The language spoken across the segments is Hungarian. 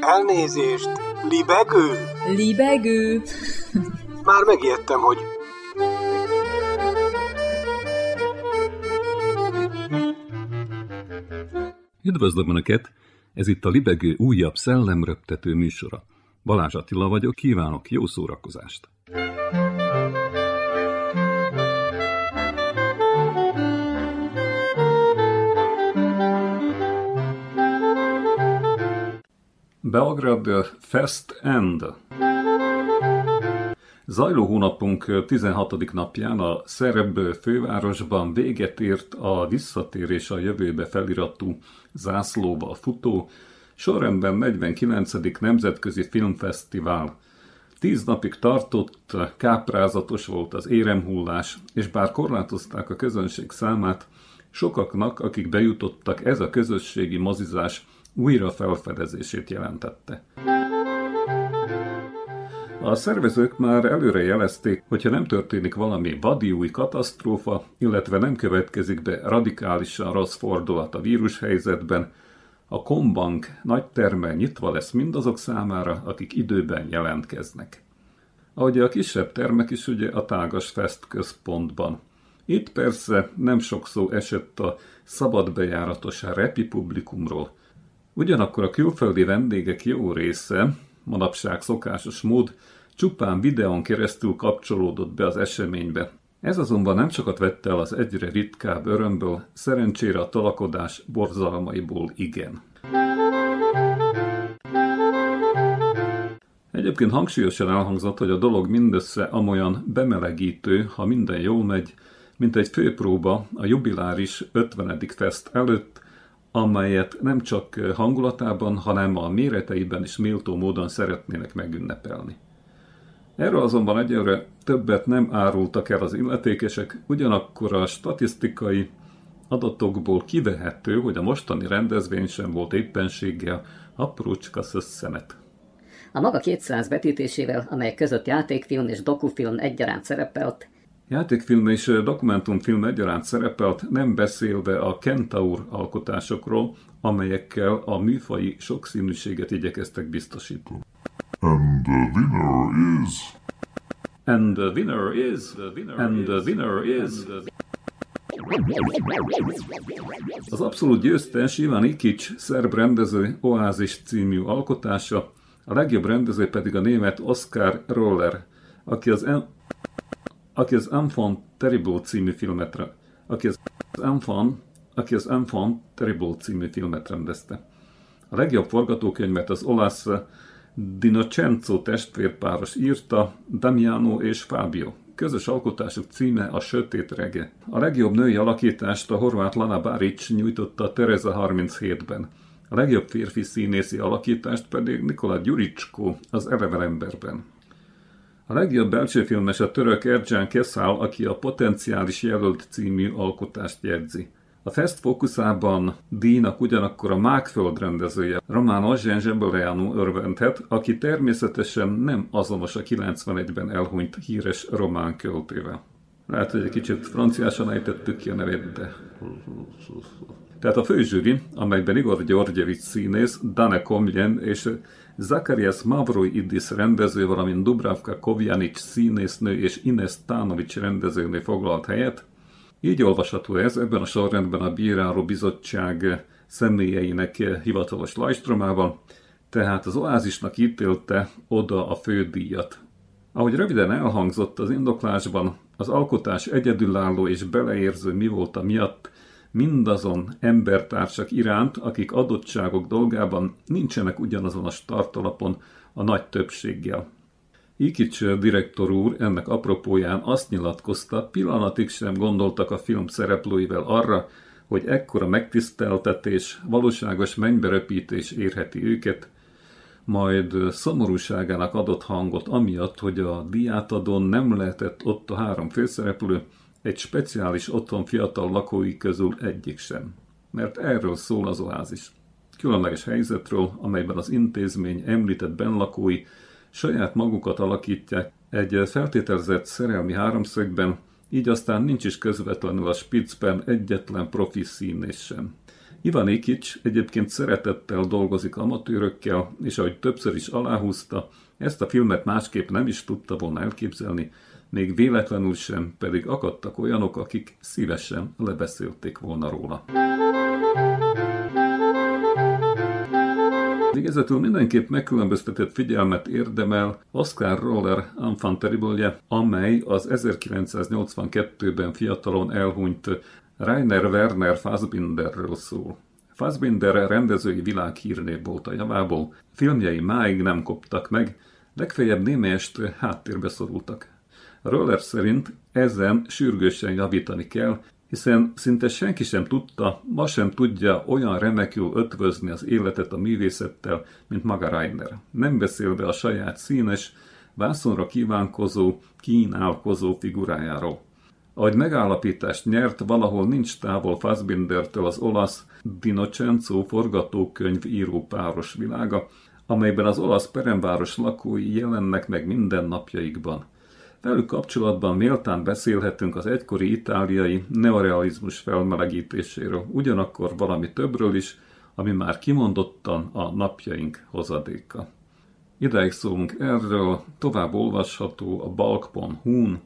Elnézést! Libegő? Libegő? Már megijedtem, hogy... Üdvözlöm Önöket! Ez itt a Libegő újabb szellemröptető műsora. Balázs Attila vagyok, kívánok jó szórakozást! Belgrad Fest End Zajló hónapunk 16. napján a szerb fővárosban véget ért a visszatérés a jövőbe feliratú zászlóval futó, sorrendben 49. Nemzetközi Filmfesztivál. Tíz napig tartott, káprázatos volt az éremhullás, és bár korlátozták a közönség számát, sokaknak, akik bejutottak, ez a közösségi mozizás újra felfedezését jelentette. A szervezők már előre jelezték, hogyha nem történik valami vadi új katasztrófa, illetve nem következik be radikálisan rossz fordulat a vírushelyzetben, a Kombank nagy terme nyitva lesz mindazok számára, akik időben jelentkeznek. Ahogy a kisebb termek is ugye a Tágas Fest központban. Itt persze nem sok szó esett a szabad bejáratos repi publikumról, Ugyanakkor a külföldi vendégek jó része, manapság szokásos mód, csupán videón keresztül kapcsolódott be az eseménybe. Ez azonban nem sokat vette el az egyre ritkább örömből, szerencsére a talakodás borzalmaiból igen. Egyébként hangsúlyosan elhangzott, hogy a dolog mindössze amolyan bemelegítő, ha minden jól megy, mint egy főpróba a jubiláris 50. fest előtt, amelyet nem csak hangulatában, hanem a méreteiben is méltó módon szeretnének megünnepelni. Erről azonban egyelőre többet nem árultak el az illetékesek, ugyanakkor a statisztikai adatokból kivehető, hogy a mostani rendezvény sem volt éppenséggel aprócska szösszenet. A maga 200 vetítésével, amelyek között játékfilm és dokufilm egyaránt szerepelt, Játékfilm és dokumentumfilm egyaránt szerepelt, nem beszélve a Kentaur alkotásokról, amelyekkel a műfai sokszínűséget igyekeztek biztosítani. And the winner is... And the winner is... And the winner is... Az abszolút győztes Ivan Ikic szerb rendező Oázis című alkotása, a legjobb rendező pedig a német Oscar Roller, aki az aki az Enfant Terrible című filmet, aki az Enfant, aki az Enfant Terrible című filmet rendezte. A legjobb forgatókönyvet az olasz Dinocenzo testvérpáros írta, Damiano és Fábio. Közös alkotásuk címe a Sötét Rege. A legjobb női alakítást a horvát Lana Baric nyújtotta Tereza 37-ben. A legjobb férfi színészi alakítást pedig Nikola Gyuricsko az Erevelemberben. A legjobb belső filmes a török Ercan Kesal, aki a Potenciális Jelölt című alkotást jegyzi. A Fest fókuszában díjnak ugyanakkor a Mákföld rendezője, Román Ozsén Zsebeleanu örvendhet, aki természetesen nem azonos a 91-ben elhunyt híres román költével. Lehet, hogy egy kicsit franciásan ejtettük ki a nevét, de... Tehát a főzsűri, amelyben Igor Györgyevics színész, Dane Komjen és Zakarias Mavroidis rendező, valamint Dubravka Kovjanic színésznő és Ines Tánovics rendezőnő foglalt helyet. Így olvasható ez ebben a sorrendben a Bíráló Bizottság személyeinek hivatalos lajstromával, tehát az oázisnak ítélte oda a fődíjat. Ahogy röviden elhangzott az indoklásban, az alkotás egyedülálló és beleérző mi volt a miatt mindazon embertársak iránt, akik adottságok dolgában nincsenek ugyanazon a startalapon a nagy többséggel. Ikics direktor úr ennek apropóján azt nyilatkozta, pillanatig sem gondoltak a film szereplőivel arra, hogy ekkora megtiszteltetés, valóságos mennyberepítés érheti őket, majd szomorúságának adott hangot amiatt, hogy a diátadon nem lehetett ott a három főszereplő, egy speciális otthon fiatal lakói közül egyik sem. Mert erről szól az oázis. Különleges helyzetről, amelyben az intézmény említett benlakói saját magukat alakítják egy feltételezett szerelmi háromszögben, így aztán nincs is közvetlenül a Spitzben egyetlen profi színés sem. Ivan Ikic egyébként szeretettel dolgozik amatőrökkel, és ahogy többször is aláhúzta, ezt a filmet másképp nem is tudta volna elképzelni, még véletlenül sem, pedig akadtak olyanok, akik szívesen lebeszélték volna róla. Végezetül mindenképp megkülönböztetett figyelmet érdemel Oscar Roller Enfant amely az 1982-ben fiatalon elhunyt Rainer Werner Fassbinderről szól. Fassbinder rendezői világhírnév volt a javából, filmjei máig nem koptak meg, legfeljebb némelyest háttérbe szorultak. Roller szerint ezen sürgősen javítani kell, hiszen szinte senki sem tudta, ma sem tudja olyan remekül ötvözni az életet a művészettel, mint maga Reiner. Nem beszélve a saját színes, vászonra kívánkozó, kínálkozó figurájáról. Ahogy megállapítást nyert, valahol nincs távol Fassbindertől az olasz Dinocenzo forgatókönyv író páros világa, amelyben az olasz peremváros lakói jelennek meg minden napjaikban. Velük kapcsolatban méltán beszélhetünk az egykori itáliai neorealizmus felmelegítéséről, ugyanakkor valami többről is, ami már kimondottan a napjaink hozadéka. Ideig szólunk erről, tovább olvasható a Balk.hu-n,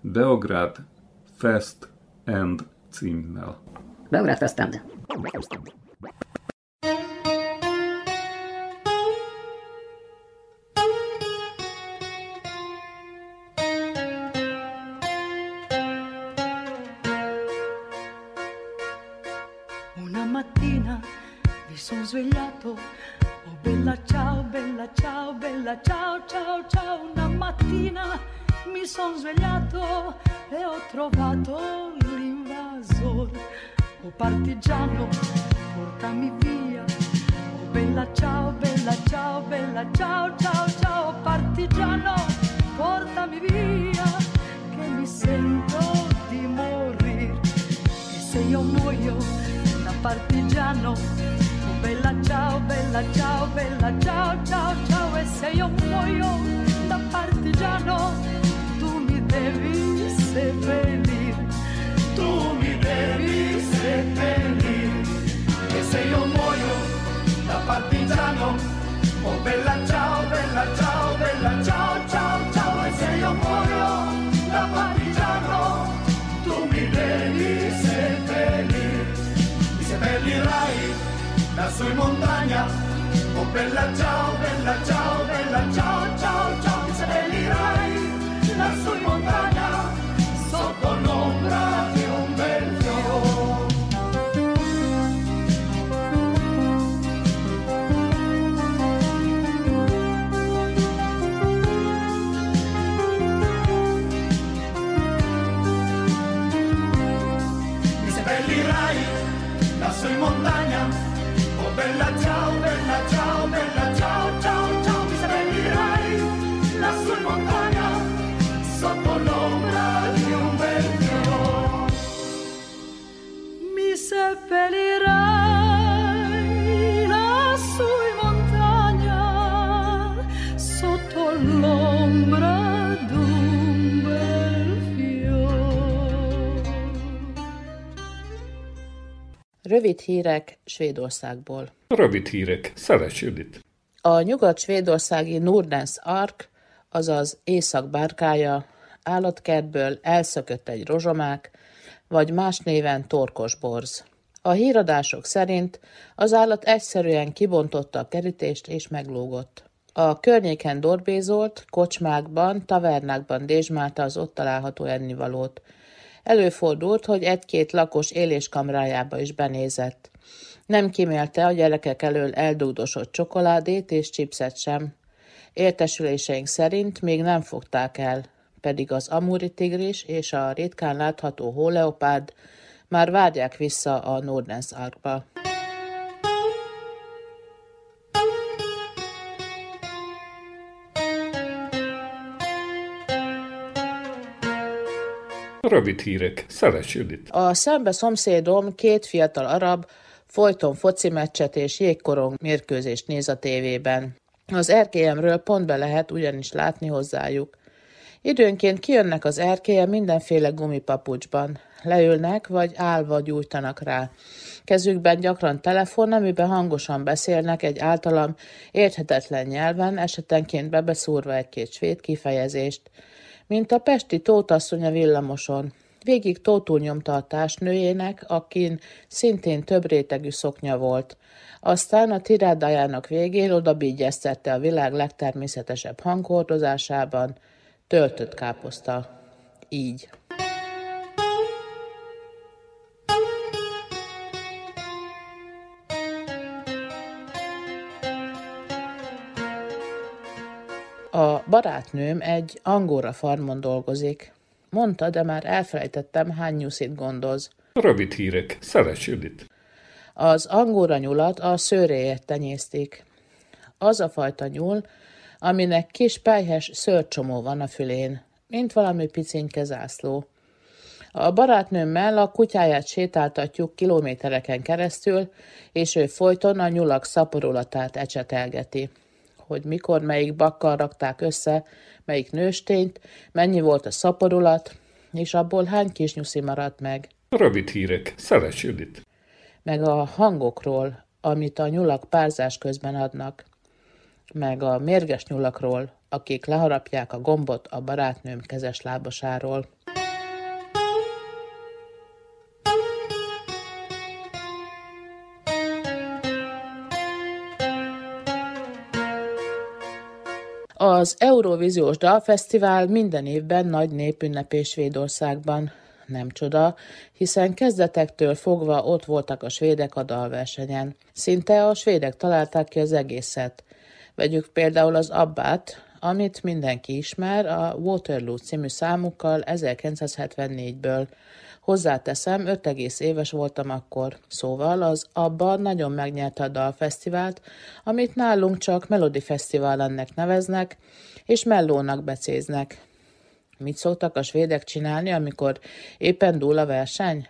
Beograd Fest and címmel. Beograd Fest and. Svegliato, oh bella ciao, bella ciao, bella ciao, ciao, ciao. Una mattina mi sono svegliato e ho trovato l'invasor. Oh partigiano, portami via. Oh bella ciao, bella ciao, bella ciao, ciao, ciao. Partigiano, portami via, che mi sento di morire. E se io muoio da partigiano, bella ciao, bella ciao, bella ciao, ciao, ciao. E se io muoio da partigiano, tu mi devi seppellire, tu mi devi seppellire. E se io muoio da partigiano, oh bella ciao, bella ciao, bella ciao, ciao, in montagna, oh bella ciao, bella ciao, bella ciao, Rövid hírek Svédországból. Rövid hírek, Szeles Judit. A nyugat-svédországi Nordens Ark, azaz észak bárkája, állatkertből elszökött egy rozsomák, vagy más néven torkos borz. A híradások szerint az állat egyszerűen kibontotta a kerítést és meglógott. A környéken dorbézolt, kocsmákban, tavernákban dézsmálta az ott található ennivalót. Előfordult, hogy egy-két lakos éléskamrájába is benézett. Nem kimélte a gyerekek elől eldugdosott csokoládét és chipset sem. Értesüléseink szerint még nem fogták el, pedig az amúri tigris és a ritkán látható hóleopárd már várják vissza a Nordens Arkba. Rövid hírek, Szeles Judit. A szembe szomszédom két fiatal arab folyton foci meccset és jégkorong mérkőzést néz a tévében. Az erkélyemről pont be lehet ugyanis látni hozzájuk. Időnként kijönnek az erkélye mindenféle gumipapucsban. Leülnek, vagy állva gyújtanak rá. Kezükben gyakran telefon, amiben hangosan beszélnek egy általam érthetetlen nyelven, esetenként bebeszúrva egy-két svéd kifejezést. Mint a pesti tótasszony a villamoson. Végig tótul nyomta a társnőjének, akin szintén több rétegű szoknya volt. Aztán a tirádájának végén odabígyeztette a világ legtermészetesebb hangordozásában, töltött káposzta. Így. Barátnőm egy angóra farmon dolgozik. Mondta, de már elfelejtettem, hány nyuszit gondoz. Rövid hírek. Szeres Judit. Az angóra nyulat a szőréért tenyésztik. Az a fajta nyúl, aminek kis pelyhes szőrcsomó van a fülén, mint valami picinke zászló. A barátnőmmel a kutyáját sétáltatjuk kilométereken keresztül, és ő folyton a nyulak szaporulatát ecsetelgeti. Hogy mikor melyik bakkal rakták össze, melyik nőstényt, mennyi volt a szaporulat, és abból hány kis nyuszi maradt meg. Rövid hírek. Szeres Judit. Meg a hangokról, amit a nyulak párzás közben adnak. Meg a mérges nyulakról, akik leharapják a gombot a barátnőm kezes lábasáról. Az Eurovíziós Dalfesztivál minden évben nagy népünnepés Svédországban. Nem csoda, hiszen kezdetektől fogva ott voltak a svédek a dalversenyen. Szinte a svédek találták ki az egészet. Vegyük például az Abbát, amit mindenki ismer, a Waterloo című számukkal 1974-ből. Hozzáteszem, öt egész éves voltam akkor. Szóval az Abba nagyon megnyerte a dalfesztivált, amit nálunk csak Melody Fesztiválnak neveznek, és mellónak becéznek. Mit szoktak a svédek csinálni, amikor éppen dúl a verseny?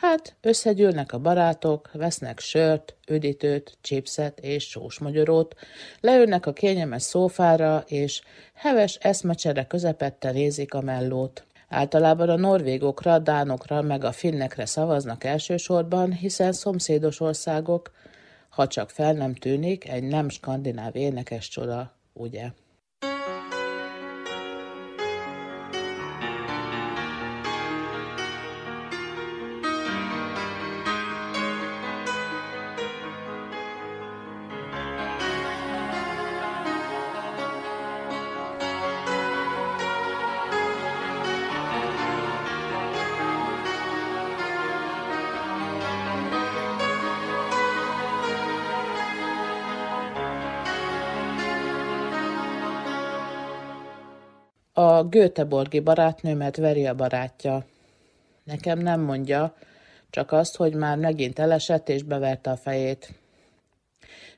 Hát, összegyűlnek a barátok, vesznek sört, üdítőt, chipset és sósmagyarót, leülnek a kényelmes szófára, és heves eszmecsere közepette nézik a mellót. Általában a norvégokra, dánokra meg a finnekre szavaznak elsősorban, hiszen szomszédos országok, ha csak fel nem tűnik, egy nem skandináv énekes csoda, ugye? Göteborgi barátnőmet veri a barátja. Nekem nem mondja, csak azt, hogy már megint elesett és beverte a fejét.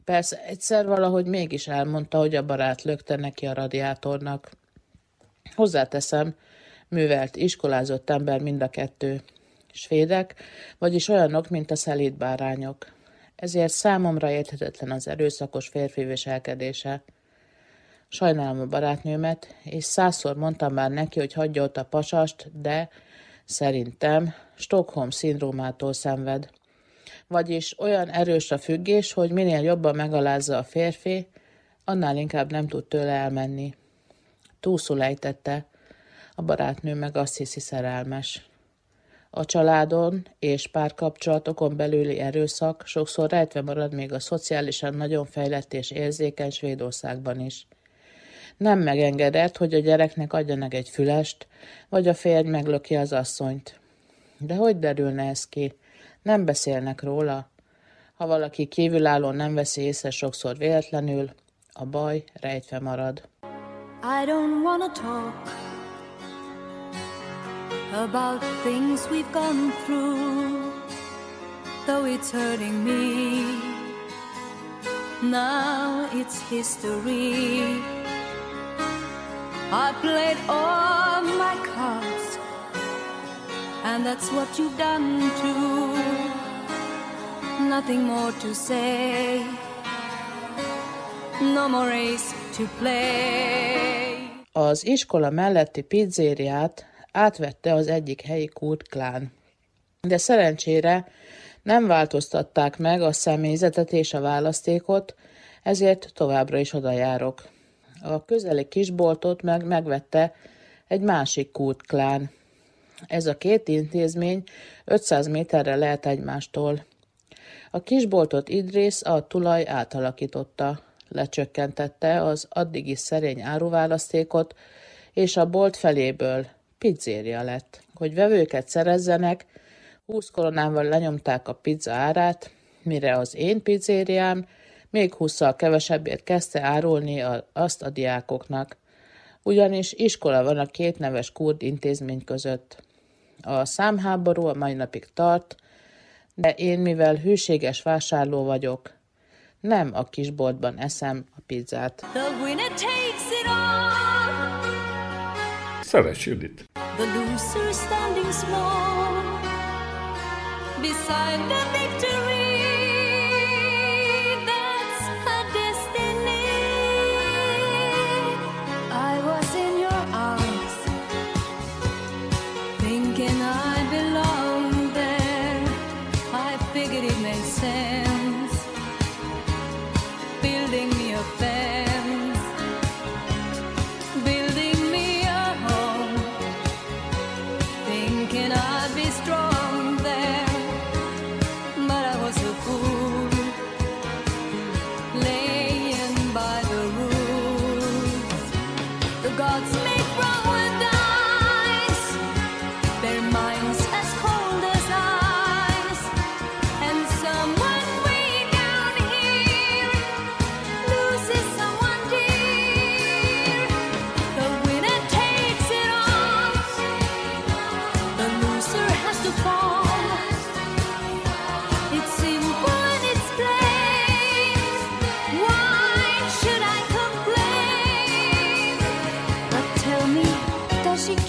Persze egyszer valahogy mégis elmondta, hogy a barát lökte neki a radiátornak. Hozzáteszem, művelt, iskolázott ember mind a kettő. Svédek, vagyis olyanok, mint a szelíd bárányok. Ezért számomra érthetetlen az erőszakos férfi viselkedése. Sajnálom a barátnőmet, és százszor mondtam már neki, hogy hagyja ott a pasast, de szerintem Stockholm szindrómától szenved. Vagyis olyan erős a függés, hogy minél jobban megalázza a férfi, annál inkább nem tud tőle elmenni. Túlszul ejtette, a barátnő meg azt hiszi szerelmes. A családon és párkapcsolatokon belüli erőszak sokszor rejtve marad még a szociálisan nagyon fejlett és érzékeny Svédországban is. Nem megengedett, hogy a gyereknek adjanak egy fülest, vagy a férj meglöki az asszonyt. De hogy derülne ez ki? Nem beszélnek róla. Ha valaki kívülálló nem veszi észre sokszor véletlenül, a baj rejtve marad. I don't wanna talk about things we've gone through, though it's hurting me. Now it's history. I played all my cards, and that's what you've done too. Nothing more to say, no more race to play. Az iskola melletti pizzériát átvette az egyik helyi kurtklán. De szerencsére nem változtatták meg a személyzetet és a választékot, ezért továbbra is oda járok. A közeli kisboltot meg megvette egy másik kurtklán. Ez a két intézmény 500 méterre lehet egymástól. A kisboltot Idrész a tulaj átalakította, lecsökkentette az addigi szerény áruválasztékot, és a bolt feléből pizzéria lett. Hogy vevőket szerezzenek, 20 koronával lenyomták a pizza árát, mire az én pizzériám még 20 kevesebbért kezdte árulni a, azt a diákoknak. Ugyanis iskola van a két neves kurd intézmény között. A számháború a mai napig tart, de én, mivel hűséges vásárló vagyok, nem a kisboltban eszem a pizzát. Szeress Judit! The loser standing small beside the victory.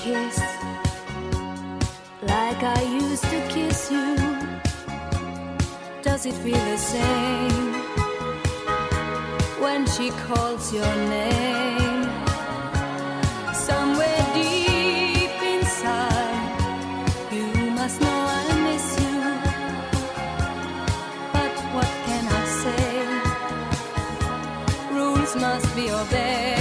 Kiss like I used to kiss you? Does it feel the same when she calls your name? Somewhere deep inside, you must know I miss you. But what can I say? Rules must be obeyed.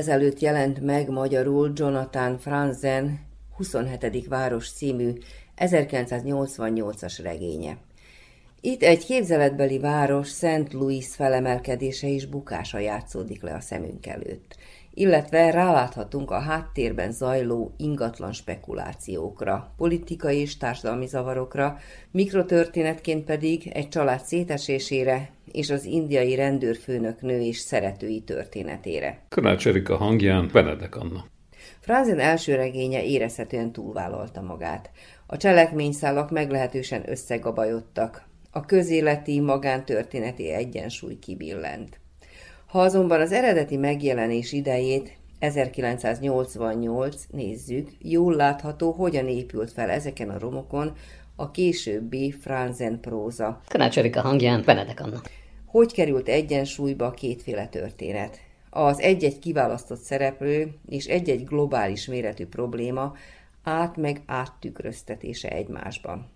ezelőtt jelent meg magyarul Jonathan Franzen 27. város című 1988-as regénye. Itt egy képzeletbeli város Szent Louis felemelkedése és bukása játszódik le a szemünk előtt. illetve ráláthatunk a háttérben zajló ingatlan spekulációkra, politikai és társadalmi zavarokra, mikrotörténetként pedig egy család szétesésére és az indiai rendőrfőnök nő és szeretői történetére. Karács Erika hangján Benedek Anna. Franzen első regénye érezhetően túlvállalta magát. A cselekményszálak meglehetősen összegabajodtak. A közéleti, magántörténeti egyensúly kibillent. Ha azonban az eredeti megjelenés idejét 1988 nézzük, jól látható, hogyan épült fel ezeken a romokon a későbbi Franzen próza. Karács Erika hangján Benedek Anna. Hogy került egyensúlyba a kétféle történet? Az egy-egy kiválasztott szereplő és egy-egy globális méretű probléma át meg áttükröztetése egymásban.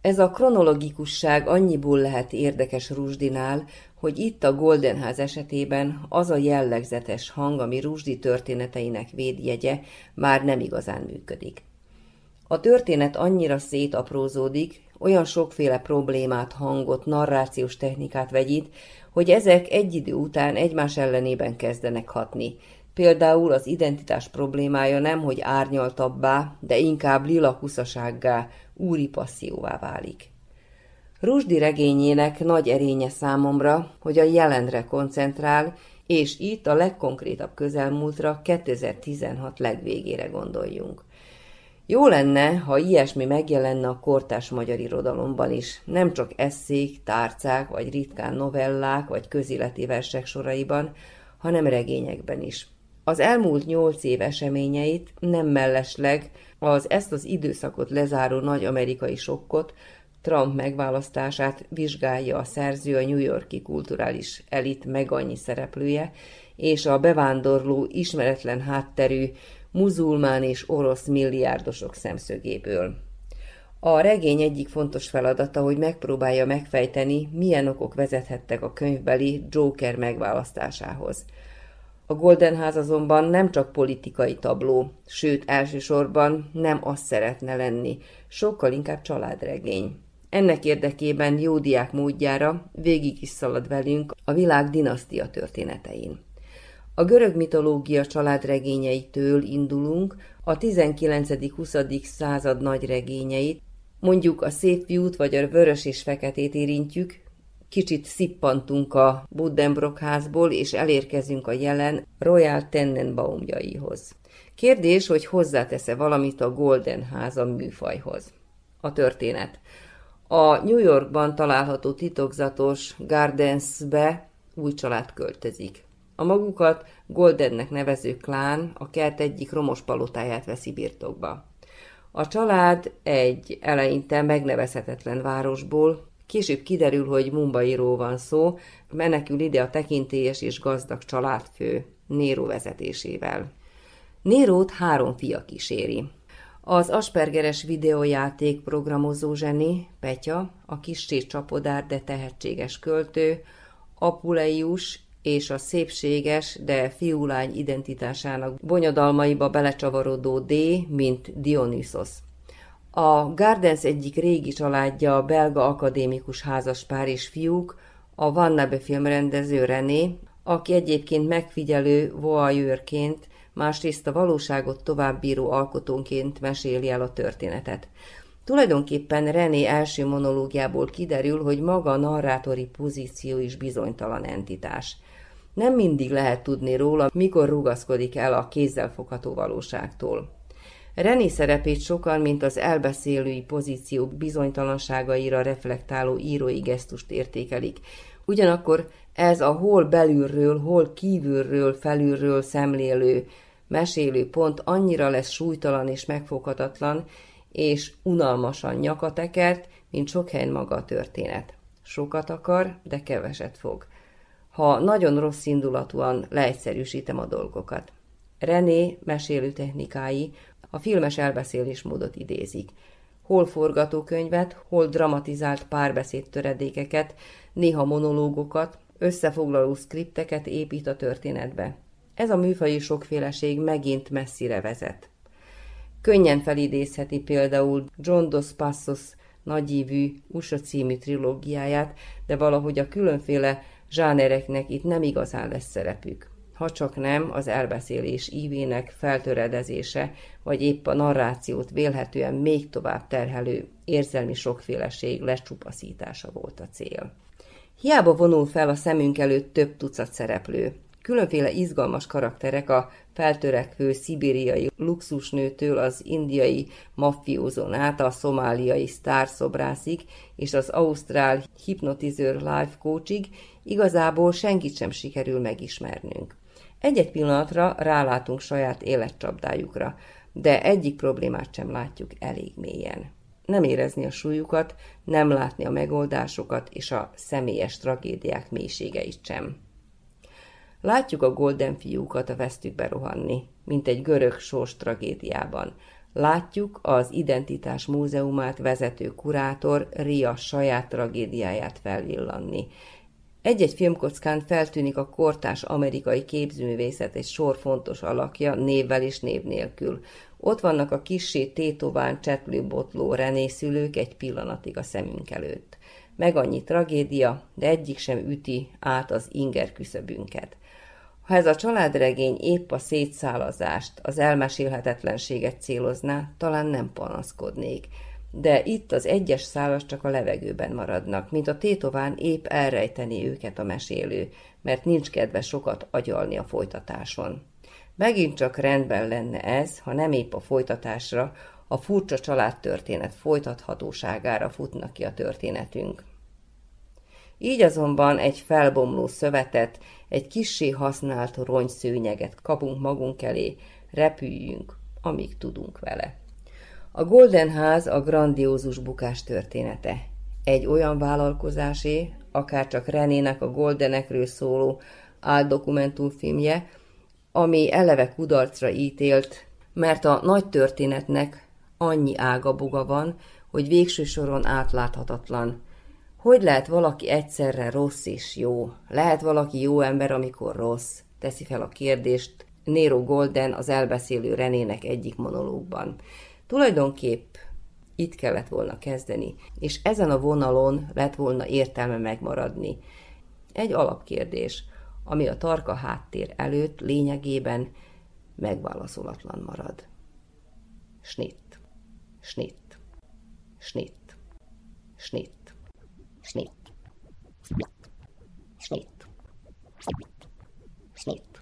Ez a kronologikusság annyiból lehet érdekes Rusdinál, hogy itt a Goldenház esetében az a jellegzetes hang, ami Rusdi történeteinek védjegye, már nem igazán működik. A történet annyira szétaprózódik, olyan sokféle problémát, hangot, narrációs technikát vegyít, hogy ezek egy idő után egymás ellenében kezdenek hatni. Például az identitás problémája nem, hogy árnyaltabbá, de inkább lila kuszasággá, úri passzióvá válik. Rusdi regényének nagy erénye számomra, hogy a jelenre koncentrál, és itt a legkonkrétabb közelmúltra 2016 legvégére gondoljunk. Jó lenne, ha ilyesmi megjelenne a kortás magyar irodalomban is, nem csak eszék, tárcák, vagy ritkán novellák, vagy közéleti versek soraiban, hanem regényekben is. Az elmúlt nyolc év eseményeit nem mellesleg az ezt az időszakot lezáró nagy amerikai sokkot, Trump megválasztását vizsgálja a szerző a New Yorki kulturális elit meg annyi szereplője, és a bevándorló ismeretlen hátterű muzulmán és orosz milliárdosok szemszögéből. A regény egyik fontos feladata, hogy megpróbálja megfejteni, milyen okok vezethettek a könyvbeli Joker megválasztásához. A Golden Ház azonban nem csak politikai tabló, sőt elsősorban nem az szeretne lenni, sokkal inkább családregény. Ennek érdekében jó diák módjára végig is szalad velünk a világ dinasztia történetein. A görög mitológia családregényeitől indulunk, a 19.-20. század nagy regényeit, mondjuk a szép fiút vagy a vörös és feketét érintjük, kicsit szippantunk a Buddenbrock házból, és elérkezünk a jelen Royal Tenenbaumjaihoz. Kérdés, hogy hozzátesz-e valamit a Golden háza műfajhoz. A történet. A New Yorkban található titokzatos Gardensbe új család költözik. A magukat Goldennek nevező klán a kert egyik romos palotáját veszi birtokba. A család egy eleinte megnevezhetetlen városból, később kiderül, hogy Mumbairól van szó, menekül ide a tekintélyes és gazdag családfő, Nero vezetésével. Nérót három fia kíséri. Az Aspergeres videójáték programozó zseni, Petya, a kissé csapodár, de tehetséges költő, Apuleius és a szépséges, de fiúlány identitásának bonyodalmaiba belecsavarodó D, mint Dionysos. A Gardens egyik régi családja a belga akadémikus házaspár és fiúk, a Vannabe filmrendező René, aki egyébként megfigyelő voyeurként, másrészt a valóságot továbbbíró alkotónként meséli el a történetet. Tulajdonképpen René első monológiából kiderül, hogy maga a narrátori pozíció is bizonytalan entitás. Nem mindig lehet tudni róla, mikor rugaszkodik el a kézzelfogható valóságtól. René szerepét sokan, mint az elbeszélői pozíció bizonytalanságaira reflektáló írói gesztust értékelik. Ugyanakkor ez a hol belülről, hol kívülről, felülről szemlélő, mesélő pont annyira lesz súlytalan és megfoghatatlan, és unalmasan nyakatekert, mint sok helyen maga a történet. Sokat akar, de keveset fog. Ha nagyon rossz indulatúan leegyszerűsítem a dolgokat. René mesélő technikái a filmes elbeszélésmódot idézik. Hol forgatókönyvet, hol dramatizált párbeszéd töredékeket, néha monológokat, összefoglaló skripteket épít a történetbe. Ez a műfaji sokféleség megint messzire vezet. Könnyen felidézheti például John Dos Passos nagyívű USA című trilógiáját, de valahogy a különféle zsánereknek itt nem igazán lesz szerepük. ha csak nem az elbeszélés ívének feltöredezése, vagy épp a narrációt vélhetően még tovább terhelő érzelmi sokféleség lecsupaszítása volt a cél. Hiába vonul fel a szemünk előtt több tucat szereplő. Különféle izgalmas karakterek a feltörekvő szibériai luxusnőtől az indiai maffiózón át a szomáliai sztárszobrászig és az ausztrál hipnotizőr life coachig igazából senkit sem sikerül megismernünk. Egy-egy pillanatra rálátunk saját életcsapdájukra, de egyik problémát sem látjuk elég mélyen. Nem érezni a súlyukat, nem látni a megoldásokat és a személyes tragédiák mélységeit sem. Látjuk a Golden fiúkat a vesztükbe rohanni, mint egy görög sors tragédiában. Látjuk az Identitás Múzeumát vezető kurátor Ria saját tragédiáját felvillanni. Egy-egy filmkockán feltűnik a kortás amerikai képzőművészet egy sor fontos alakja névvel és név nélkül. Ott vannak a kissé tétován csetlő botló René szülők egy pillanatig a szemünk előtt. Meg annyi tragédia, de egyik sem üti át az inger küszöbünket. Ha ez a családregény épp a szétszálazást, az elmesélhetetlenséget célozná, talán nem panaszkodnék. De itt az egyes szálas csak a levegőben maradnak, mint a tétován épp elrejteni őket a mesélő, mert nincs kedve sokat agyalni a folytatáson. Megint csak rendben lenne ez, ha nem épp a folytatásra, a furcsa családtörténet folytathatóságára futnak ki a történetünk. Így azonban egy felbomló szövetet, egy kissé használt rongyszőnyeget kapunk magunk elé, repüljünk, amíg tudunk vele. A Golden Ház a grandiózus bukás története. Egy olyan vállalkozásé, akár csak Renének a Goldenekről szóló áldokumentumfilmje, ami eleve kudarcra ítélt, mert a nagy történetnek annyi ágaboga van, hogy végső soron átláthatatlan. Hogy lehet valaki egyszerre rossz és jó? Lehet valaki jó ember, amikor rossz? Teszi fel a kérdést Nero Golden az elbeszélő Renének egyik monológban. Tulajdonképp itt kellett volna kezdeni, és ezen a vonalon lett volna értelme megmaradni. Egy alapkérdés, ami a tarka háttér előtt lényegében megválaszolatlan marad. Schnitt, schnitt, schnitt, schnitt, schnitt, schnitt, schnitt.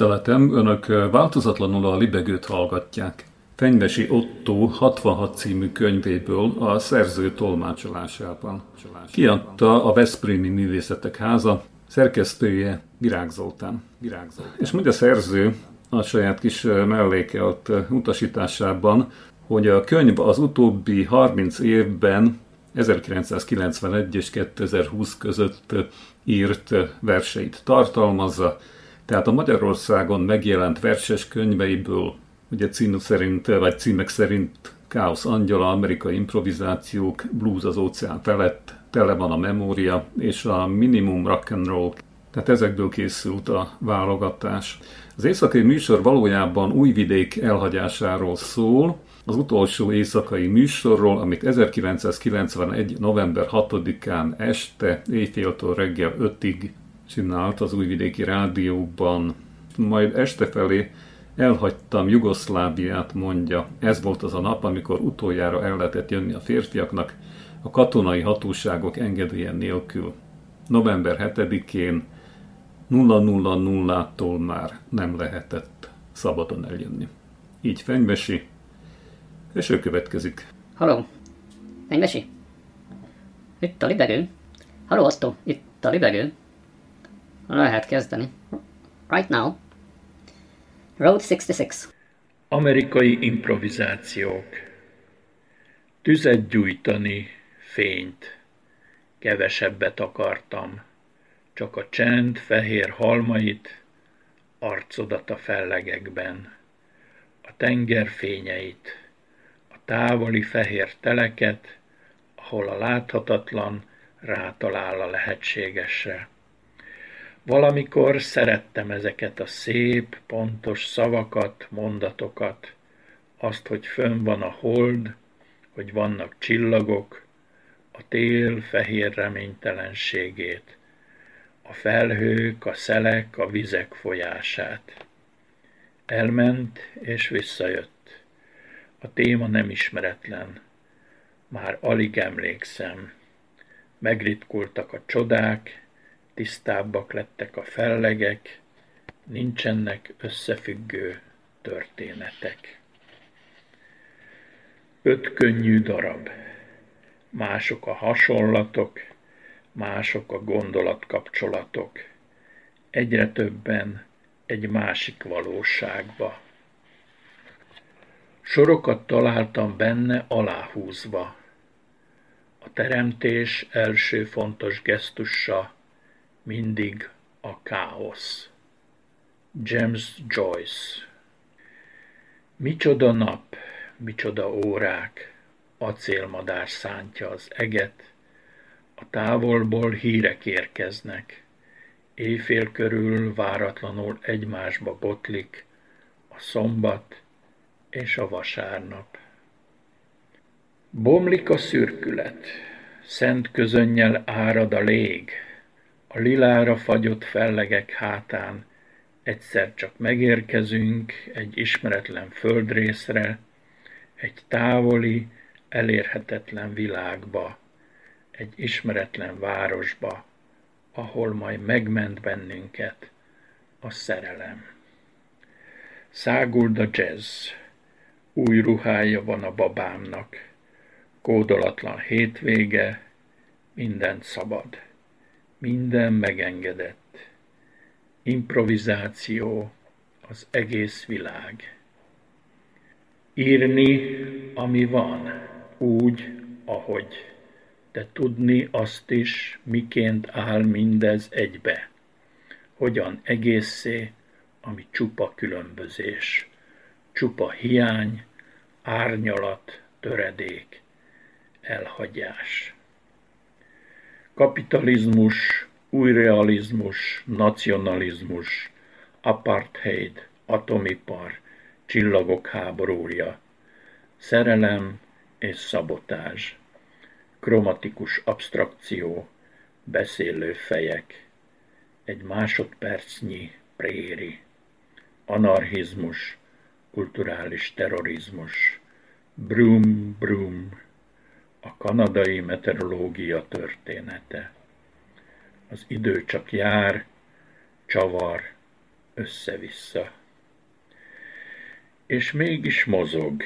Tiszteletem, önök változatlanul a libegőt hallgatják. Fenyvesi Otto 66 című könyvéből a szerző tolmácsolásában. Kiadta a Veszprémi Művészetek Háza, szerkesztője Virág Zoltán. Virág Zoltán. És mondja a szerző a saját kis mellékelt utasításában, hogy a könyv az utóbbi 30 évben 1991 és 2020 között írt verseit tartalmazza, tehát a Magyarországon megjelent verses könyveiből, ugye címük szerint, vagy címek szerint Káosz Angyala, amerikai improvizációk, Blues az óceán felett, tele van a memória, és a minimum rock and roll. Tehát ezekből készült a válogatás. Az éjszakai műsor valójában Újvidék elhagyásáról szól, az utolsó éjszakai műsorról, amit 1991. november 6-án este, éjféltől reggel 5-ig csinált az Újvidéki Rádióban. Majd este felé elhagytam Jugoszláviát, mondja. Ez volt az a nap, amikor utoljára el lehetett jönni a férfiaknak, a katonai hatóságok engedélye nélkül. November 7-én 000-tól már nem lehetett szabadon eljönni. Így fenyvesi, és ő következik. Haló? Fenyvesi? Itt a libegő? Haló Otto, itt a libegő? Lehet kezdeni. Right now. Road 66. Amerikai improvizációk. Tüzet gyújtani, fényt. Kevesebbet akartam. Csak a csend fehér halmait, arcodat a fellegekben. A tenger fényeit, a távoli fehér teleket, ahol a láthatatlan rátalál a lehetségesre. Valamikor szerettem ezeket a szép, pontos szavakat, mondatokat, azt, hogy fönn van a hold, hogy vannak csillagok, a tél fehér reménytelenségét, a felhők, a szelek, a vizek folyását. Elment és visszajött. A téma nem ismeretlen. Már alig emlékszem. Megritkultak a csodák, tisztábbak lettek a fellegek, nincsenek összefüggő történetek. Öt könnyű darab. Mások a hasonlatok, mások a gondolatkapcsolatok. Egyre többen egy másik valóságba. Sorokat találtam benne aláhúzva. A teremtés első fontos gesztusa mindig a káosz. James Joyce. Micsoda nap, micsoda órák, acélmadár szántja az eget, a távolból hírek érkeznek, éjfél körül váratlanul egymásba botlik a szombat és a vasárnap. Bomlik a szürkület, szent közönnyel árad a lég, a lilára fagyott fellegek hátán. Egyszer csak megérkezünk egy ismeretlen földrészre, egy távoli, elérhetetlen világba, egy ismeretlen városba, ahol majd megment bennünket a szerelem. Száguld a jazz, új ruhája van a babámnak, kódolatlan hétvége, mindent szabad, minden megengedett. Improvizáció, az egész világ. Írni, ami van, úgy, ahogy de tudni azt is, miként áll mindez egybe. Hogyan egészé, ami csupa különbözés, csupa hiány, árnyalat, töredék, elhagyás. Kapitalizmus, újrealizmus, nacionalizmus, apartheid, atomipar, csillagok háborúja, szerelem és szabotázs kromatikus abstrakció, beszélő fejek, egy másodpercnyi préri, anarchizmus, kulturális terrorizmus, brum, brum, a kanadai meteorológia története. Az idő csak jár, csavar, össze-vissza. És mégis mozog,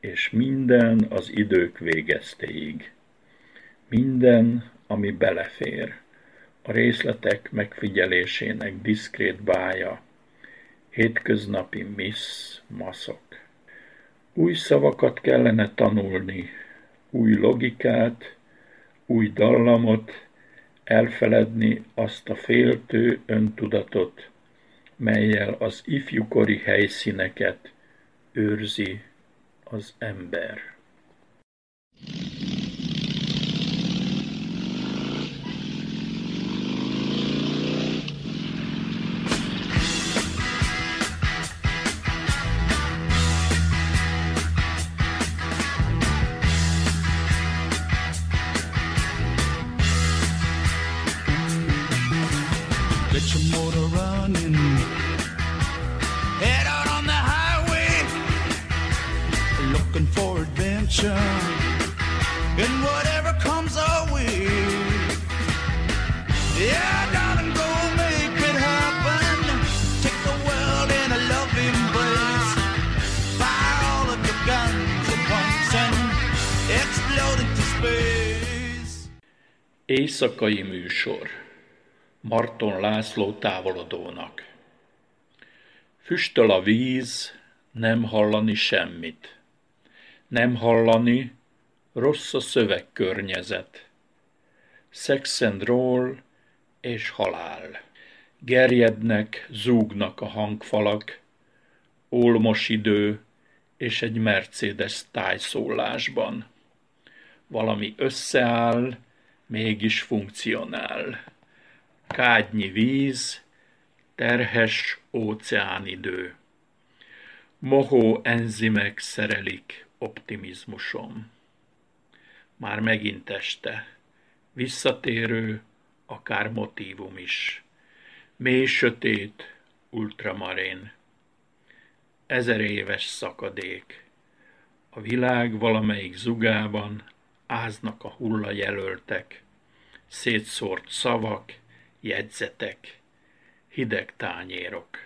és minden az idők végeztéig. Minden, ami belefér, a részletek megfigyelésének diszkrét bája, hétköznapi miss maszok. Új szavakat kellene tanulni, új logikát, új dallamot, elfeledni azt a féltő öntudatot, melyel az ifjúkori helyszíneket őrzi az ember. Éjszakai műsor Marton László távolodónak Füstöl a víz, nem hallani semmit. Nem hallani, rossz a szövegkörnyezet. Sex and roll és halál. Gerjednek, zúgnak a hangfalak, olmos idő és egy Mercedes tájszólásban. Valami összeáll, mégis funkcionál. Kádnyi víz, terhes óceánidő. Mohó enzimek szerelik optimizmusom. Már megint este, visszatérő, akár motívum is. Mély sötét, ultramarin. Ezer éves szakadék. A világ valamelyik zugában áznak a hullajelöltek, szétszórt szavak, jegyzetek, hideg tányérok.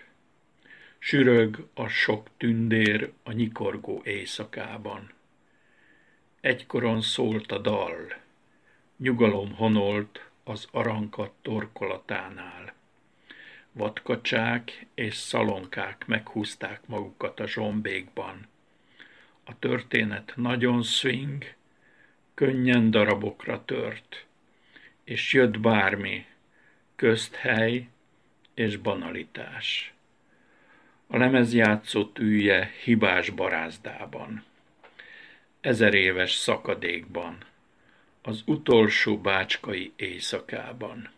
Sürög a sok tündér a nyikorgó éjszakában. Egykoron szólt a dal, nyugalom honolt az arankat torkolatánál. Vadkacsák és szalonkák meghúzták magukat a zsombékban. A történet nagyon swing, könnyen darabokra tört, és jött bármi, közthely és banalitás. A lemezjátszó tűje hibás barázdában, ezer éves szakadékban, az utolsó bácskai éjszakában.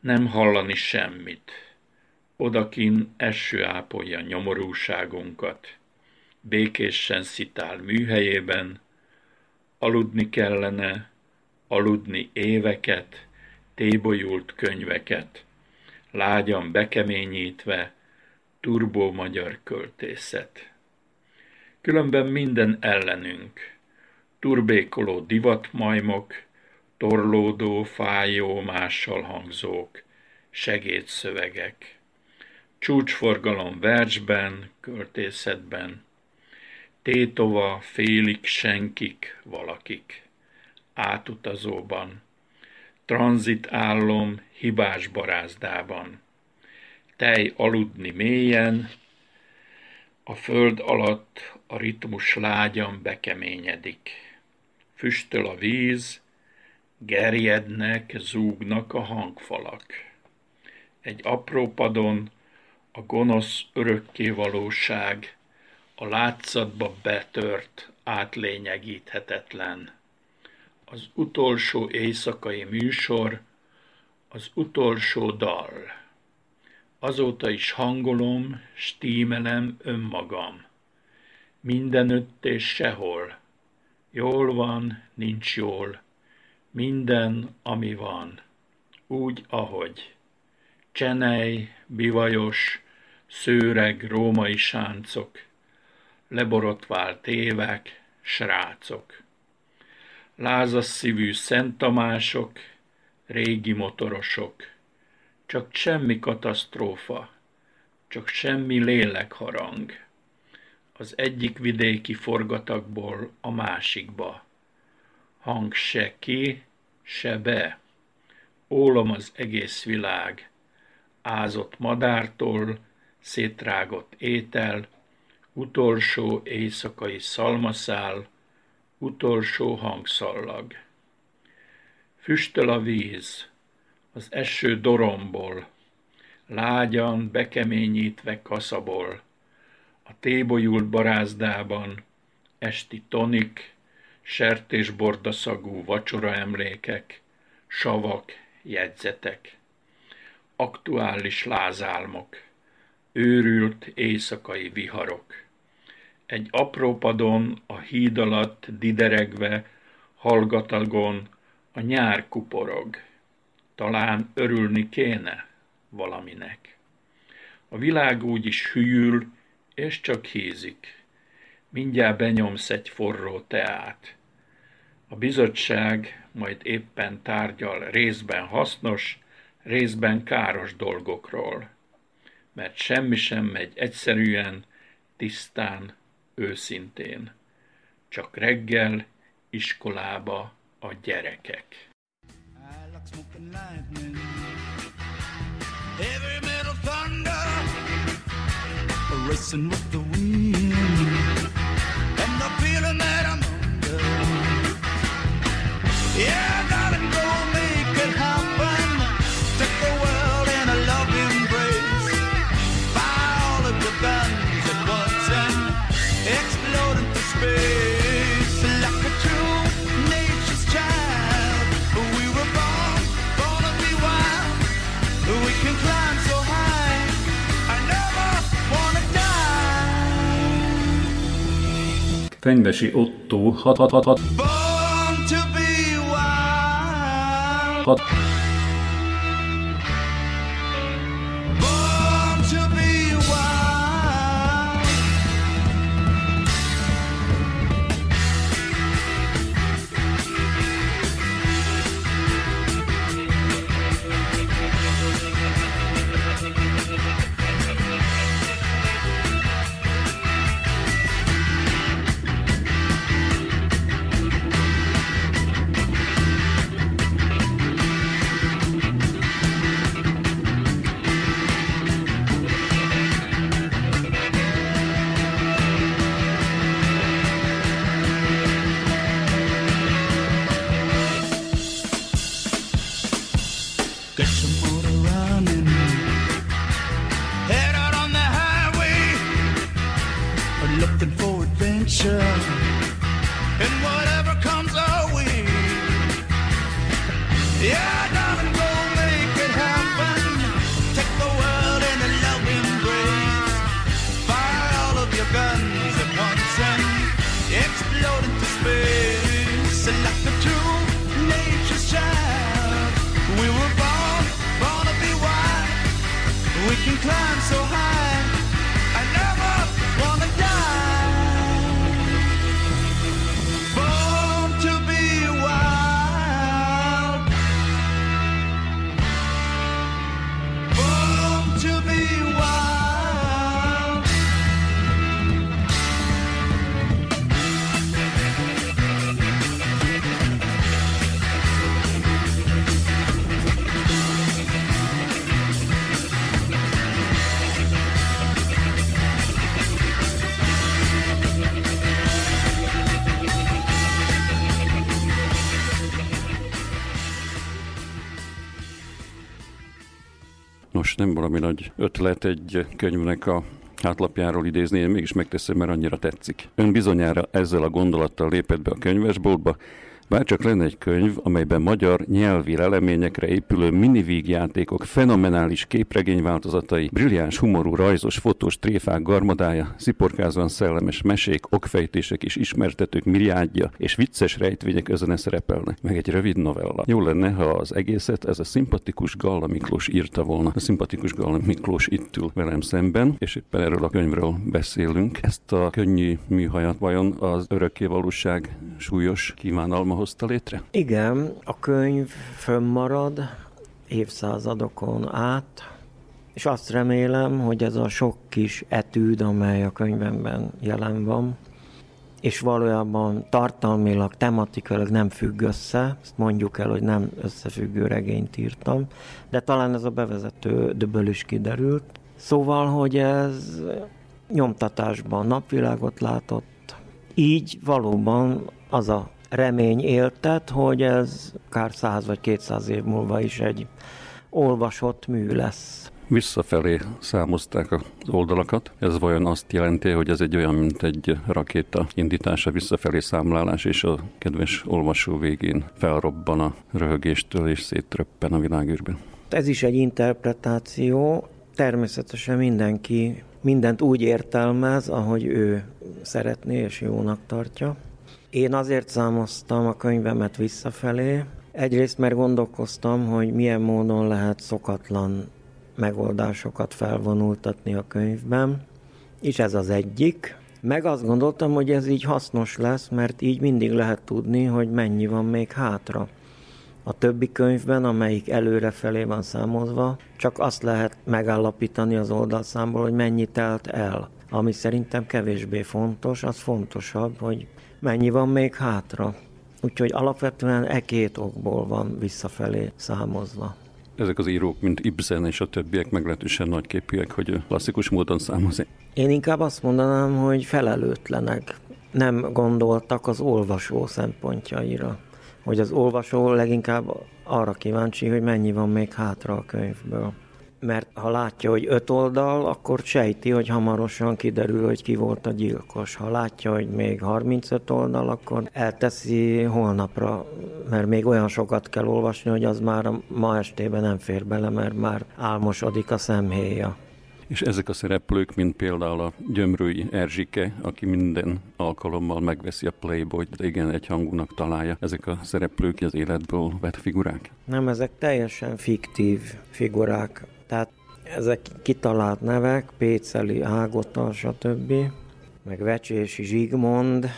Nem hallani semmit, odakin eső ápolja nyomorúságunkat, békésen szitál műhelyében, aludni kellene, aludni éveket, tébolyult könyveket, lágyan bekeményítve, turbó magyar költészet. Különben minden ellenünk, turbékoló divatmajmok, torlódó, fájó, mással hangzók, segédszövegek, csúcsforgalom versben, költészetben, tétova, félig senkik, valakik, átutazóban, tranzit állom hibás barázdában, tej aludni mélyen, a föld alatt a ritmus lágyan bekeményedik. Füstöl a víz, gerjednek, zúgnak a hangfalak. Egy apró padon a gonosz örökkévalóság, a látszatba betört, átlényegíthetetlen. Az utolsó éjszakai műsor, az utolsó dal. Azóta is hangolom, stímelem önmagam. Mindenütt és sehol. Jól van, nincs jól. Minden, ami van. Úgy, ahogy. Csenej, bivajos, szőreg, római sáncok, leborotvált évek, srácok. Lázas szívű Szent Tamások, régi motorosok, csak semmi katasztrófa, csak semmi lélekharang. Az egyik vidéki forgatagból a másikba. Hang se ki, se be. Ólom az egész világ. Ázott madártól, szétrágott étel, utolsó éjszakai szalmaszál, utolsó hangszallag. Füstöl a víz, az eső doromból, lágyan bekeményítve kaszabol, a tébolyult barázdában esti tonik, sertésbordaszagú vacsora emlékek, savak, jegyzetek, aktuális lázálmok, őrült éjszakai viharok. Egy apró padon a híd alatt dideregve, hallgatagon a nyár kuporog. Talán örülni kéne valaminek. A világ úgy is hűl, és csak hízik. Mindjárt benyomsz egy forró teát. A bizottság majd éppen tárgyal részben hasznos, részben káros dolgokról, mert semmi sem megy egyszerűen, tisztán, őszintén. Csak reggel iskolába a gyerekek. racing with Fenyvesi Otto 6 6 6 6 Born c'est la nagy ötlet egy könyvnek a hátlapjáról idézni, én mégis megteszem, mert annyira tetszik. Ön bizonyára ezzel a gondolattal lépett be a könyvesboltba, bárcsak lenne egy könyv, amelyben magyar nyelvi leleményekre épülő minivígjátékok, fenomenális képregényváltozatai, brilliáns humorú, rajzos, fotós tréfák garmadája, sziporkázóan szellemes mesék, okfejtések és ismertetők miriádja, és vicces rejtvények özene szerepelnek, meg egy rövid novella. Jó lenne, ha az egészet ez a szimpatikus Galla Miklós írta volna. A szimpatikus Galla Miklós itt ül velem szemben, és éppen erről a könyvről beszélünk. Ezt a könnyű műhajat vajon az örökké valóság súlyos kívánalma hozta létre? Igen, a könyv fönnmarad évszázadokon át, és azt remélem, hogy ez a sok kis etűd, amely a könyvemben jelen van, és valójában tartalmilag, tematikailag nem függ össze, ezt mondjuk el, hogy nem összefüggő regényt írtam, de talán ez a bevezetődből is kiderült. Szóval, hogy ez nyomtatásban napvilágot látott, így valóban az a remény éltet, hogy ez akár 100 vagy 200 év múlva is egy olvasott mű lesz. Visszafelé számozták az oldalakat. Ez vajon azt jelenti, hogy ez egy olyan, mint egy rakéta indítása, visszafelé számlálás, és a kedves olvasó végén felrobban a röhögéstől, és szétröppen a világűrben. Ez is egy interpretáció. Természetesen mindenki mindent úgy értelmez, ahogy ő szeretné és jónak tartja. Én azért számoztam a könyvemet visszafelé, egyrészt mert gondolkoztam, hogy milyen módon lehet szokatlan megoldásokat felvonultatni a könyvben, és ez az egyik. Meg azt gondoltam, hogy ez így hasznos lesz, mert így mindig lehet tudni, hogy mennyi van még hátra. A többi könyvben, amelyik előrefelé van számozva, csak azt lehet megállapítani az oldalszámból, hogy mennyi telt el. Ami szerintem kevésbé fontos, az fontosabb, hogy mennyi van még hátra. Úgyhogy alapvetően e két okból van visszafelé számozva. Ezek az írók, mint Ibsen és a többiek meglehetősen nagyképűek, hogy klasszikus módon számozni. Én inkább azt mondanám, hogy felelőtlenek. Nem gondoltak az olvasó szempontjaira. Hogy az olvasó leginkább arra kíváncsi, hogy mennyi van még hátra a könyvből. Mert ha látja, hogy öt oldal, akkor sejti, hogy hamarosan kiderül, hogy ki volt a gyilkos. Ha látja, hogy még 35 oldal, akkor elteszi holnapra, mert még olyan sokat kell olvasni, hogy az már ma estében nem fér bele, mert már álmosodik a szemhéja. És ezek a szereplők, mint például a gyömrői Erzsike, aki minden alkalommal megveszi a Playboy, de igen, egy hangúnak találja. Ezek a szereplők az életből vett figurák? Nem, ezek teljesen fiktív figurák. Tehát ezek kitalált nevek, Péceli, Ágota, stb. Meg Vecsési Zsigmond,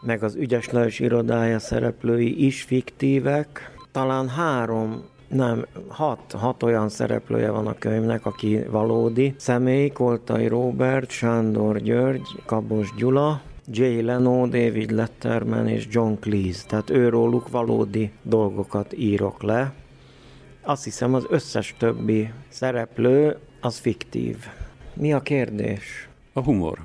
meg az Ügyes Lajos irodája szereplői is fiktívek. Talán három nem, hat, hat olyan szereplője van a könyvnek, aki valódi személy, Koltai Robert, Sándor György, Kabos Gyula, Jay Leno, David Letterman és John Cleese. Tehát őróluk valódi dolgokat írok le. Azt hiszem az összes többi szereplő az fiktív. Mi a kérdés? A humor.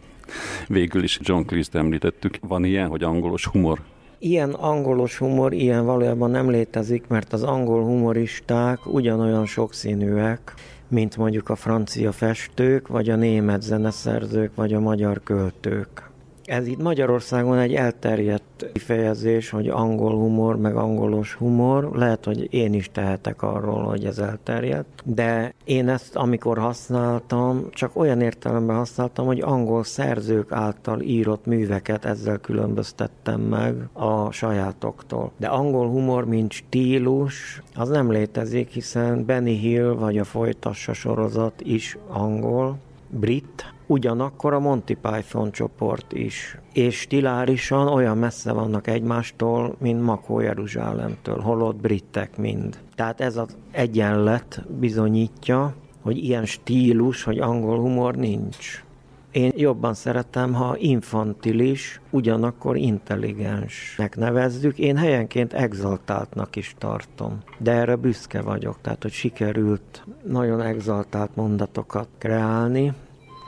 Végül is John Cleese-t említettük. Van ilyen, hogy angolos humor? Ilyen angolos humor, ilyen valójában nem létezik, mert az angol humoristák ugyanolyan sokszínűek, mint mondjuk a francia festők, vagy a német zeneszerzők, vagy a magyar költők. Ez itt Magyarországon egy elterjedt kifejezés, hogy angol humor, meg angolos humor. Lehet, hogy én is tehetek arról, hogy ez elterjedt, de én ezt amikor használtam, csak olyan értelemben használtam, hogy angol szerzők által írott műveket ezzel különböztettem meg a sajátoktól. De angol humor, mint stílus, az nem létezik, hiszen Benny Hill vagy a Folytassa sorozat is angol, brit, ugyanakkor a Monty Python csoport is. És stilárisan olyan messze vannak egymástól, mint Makó Jeruzsálemtől, holott britek mind. Tehát ez az egyenlet bizonyítja, hogy ilyen stílus, hogy angol humor nincs. Én jobban szeretem, ha infantilis, ugyanakkor intelligensnek nevezzük. Én helyenként exaltáltnak is tartom. De erre büszke vagyok, tehát hogy sikerült nagyon exaltált mondatokat kreálni.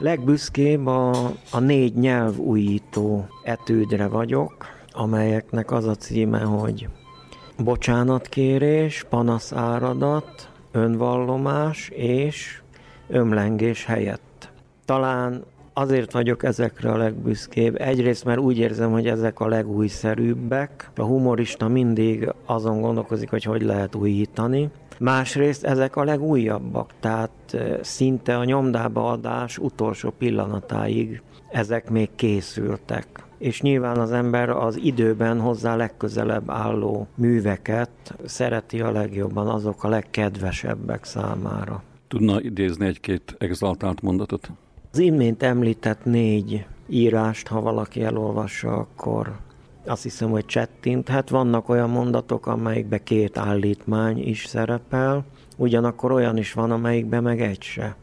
Legbüszkébb a, a négy nyelvújító etődre vagyok, amelyeknek az a címe, hogy bocsánatkérés, panaszáradat, önvallomás és ömlengés helyett. Talán azért vagyok ezekre a legbüszkébb. Egyrészt, mert úgy érzem, hogy ezek a legújszerűbbek. A humorista mindig azon gondolkozik, hogy hogy lehet újítani. Másrészt ezek a legújabbak, tehát szinte a nyomdába adás utolsó pillanatáig ezek még készültek. És nyilván az ember az időben hozzá legközelebb álló műveket szereti a legjobban, azok a legkedvesebbek számára. Tudna idézni egy-két exaltált mondatot? Az imént említett négy írást, ha valaki elolvassa, akkor azt hiszem, hogy csettinthet. Vannak olyan mondatok, amelyikbe két állítmány is szerepel, ugyanakkor olyan is van, amelyikben meg egy se.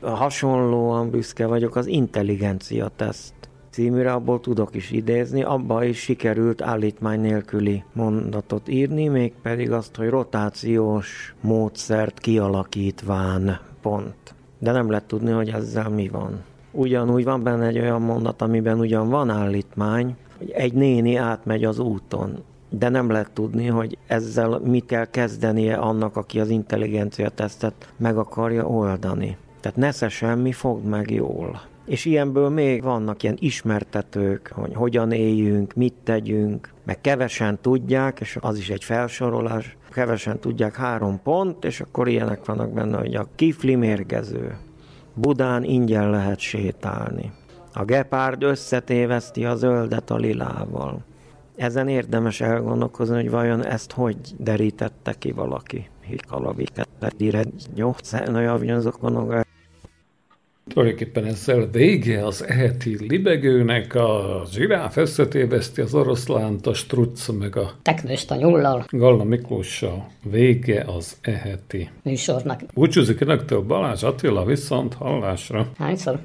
Hasonlóan büszke vagyok az intelligencia teszt címűre, abból tudok is idézni, abba is sikerült állítmány nélküli mondatot írni, mégpedig azt, hogy rotációs módszert kialakítván pont. De nem lehet tudni, hogy ezzel mi van. Ugyanúgy van benne egy olyan mondat, amiben ugyan van állítmány, hogy egy néni átmegy az úton, de nem lehet tudni, hogy ezzel mit kell kezdenie annak, aki az intelligencia tesztet meg akarja oldani. Tehát nesze semmi, fogd meg jól. És ilyenből még vannak ilyen ismertetők, hogy hogyan éljünk, mit tegyünk, meg kevesen tudják, és az is egy felsorolás, kevesen tudják három pont, és akkor ilyenek vannak benne, hogy a kifli mérgező. Budán ingyen lehet sétálni. A gepárd összetéveszti a zöldet a lilával. Ezen érdemes elgondolkozni, hogy vajon ezt hogy derítette ki valaki. Hikalaviket, dire, nyolcánaja, azokon Tulajdonképpen ezzel vége az eheti libegőnek, a zsiráf összetéveszti az oroszlánt, a struc meg a Teknőst a nyullal Galla Miklóssal. Vége az eheti. műsornak. Búcsúzik önöktől Balázs Attila viszont hallásra. Hányszor?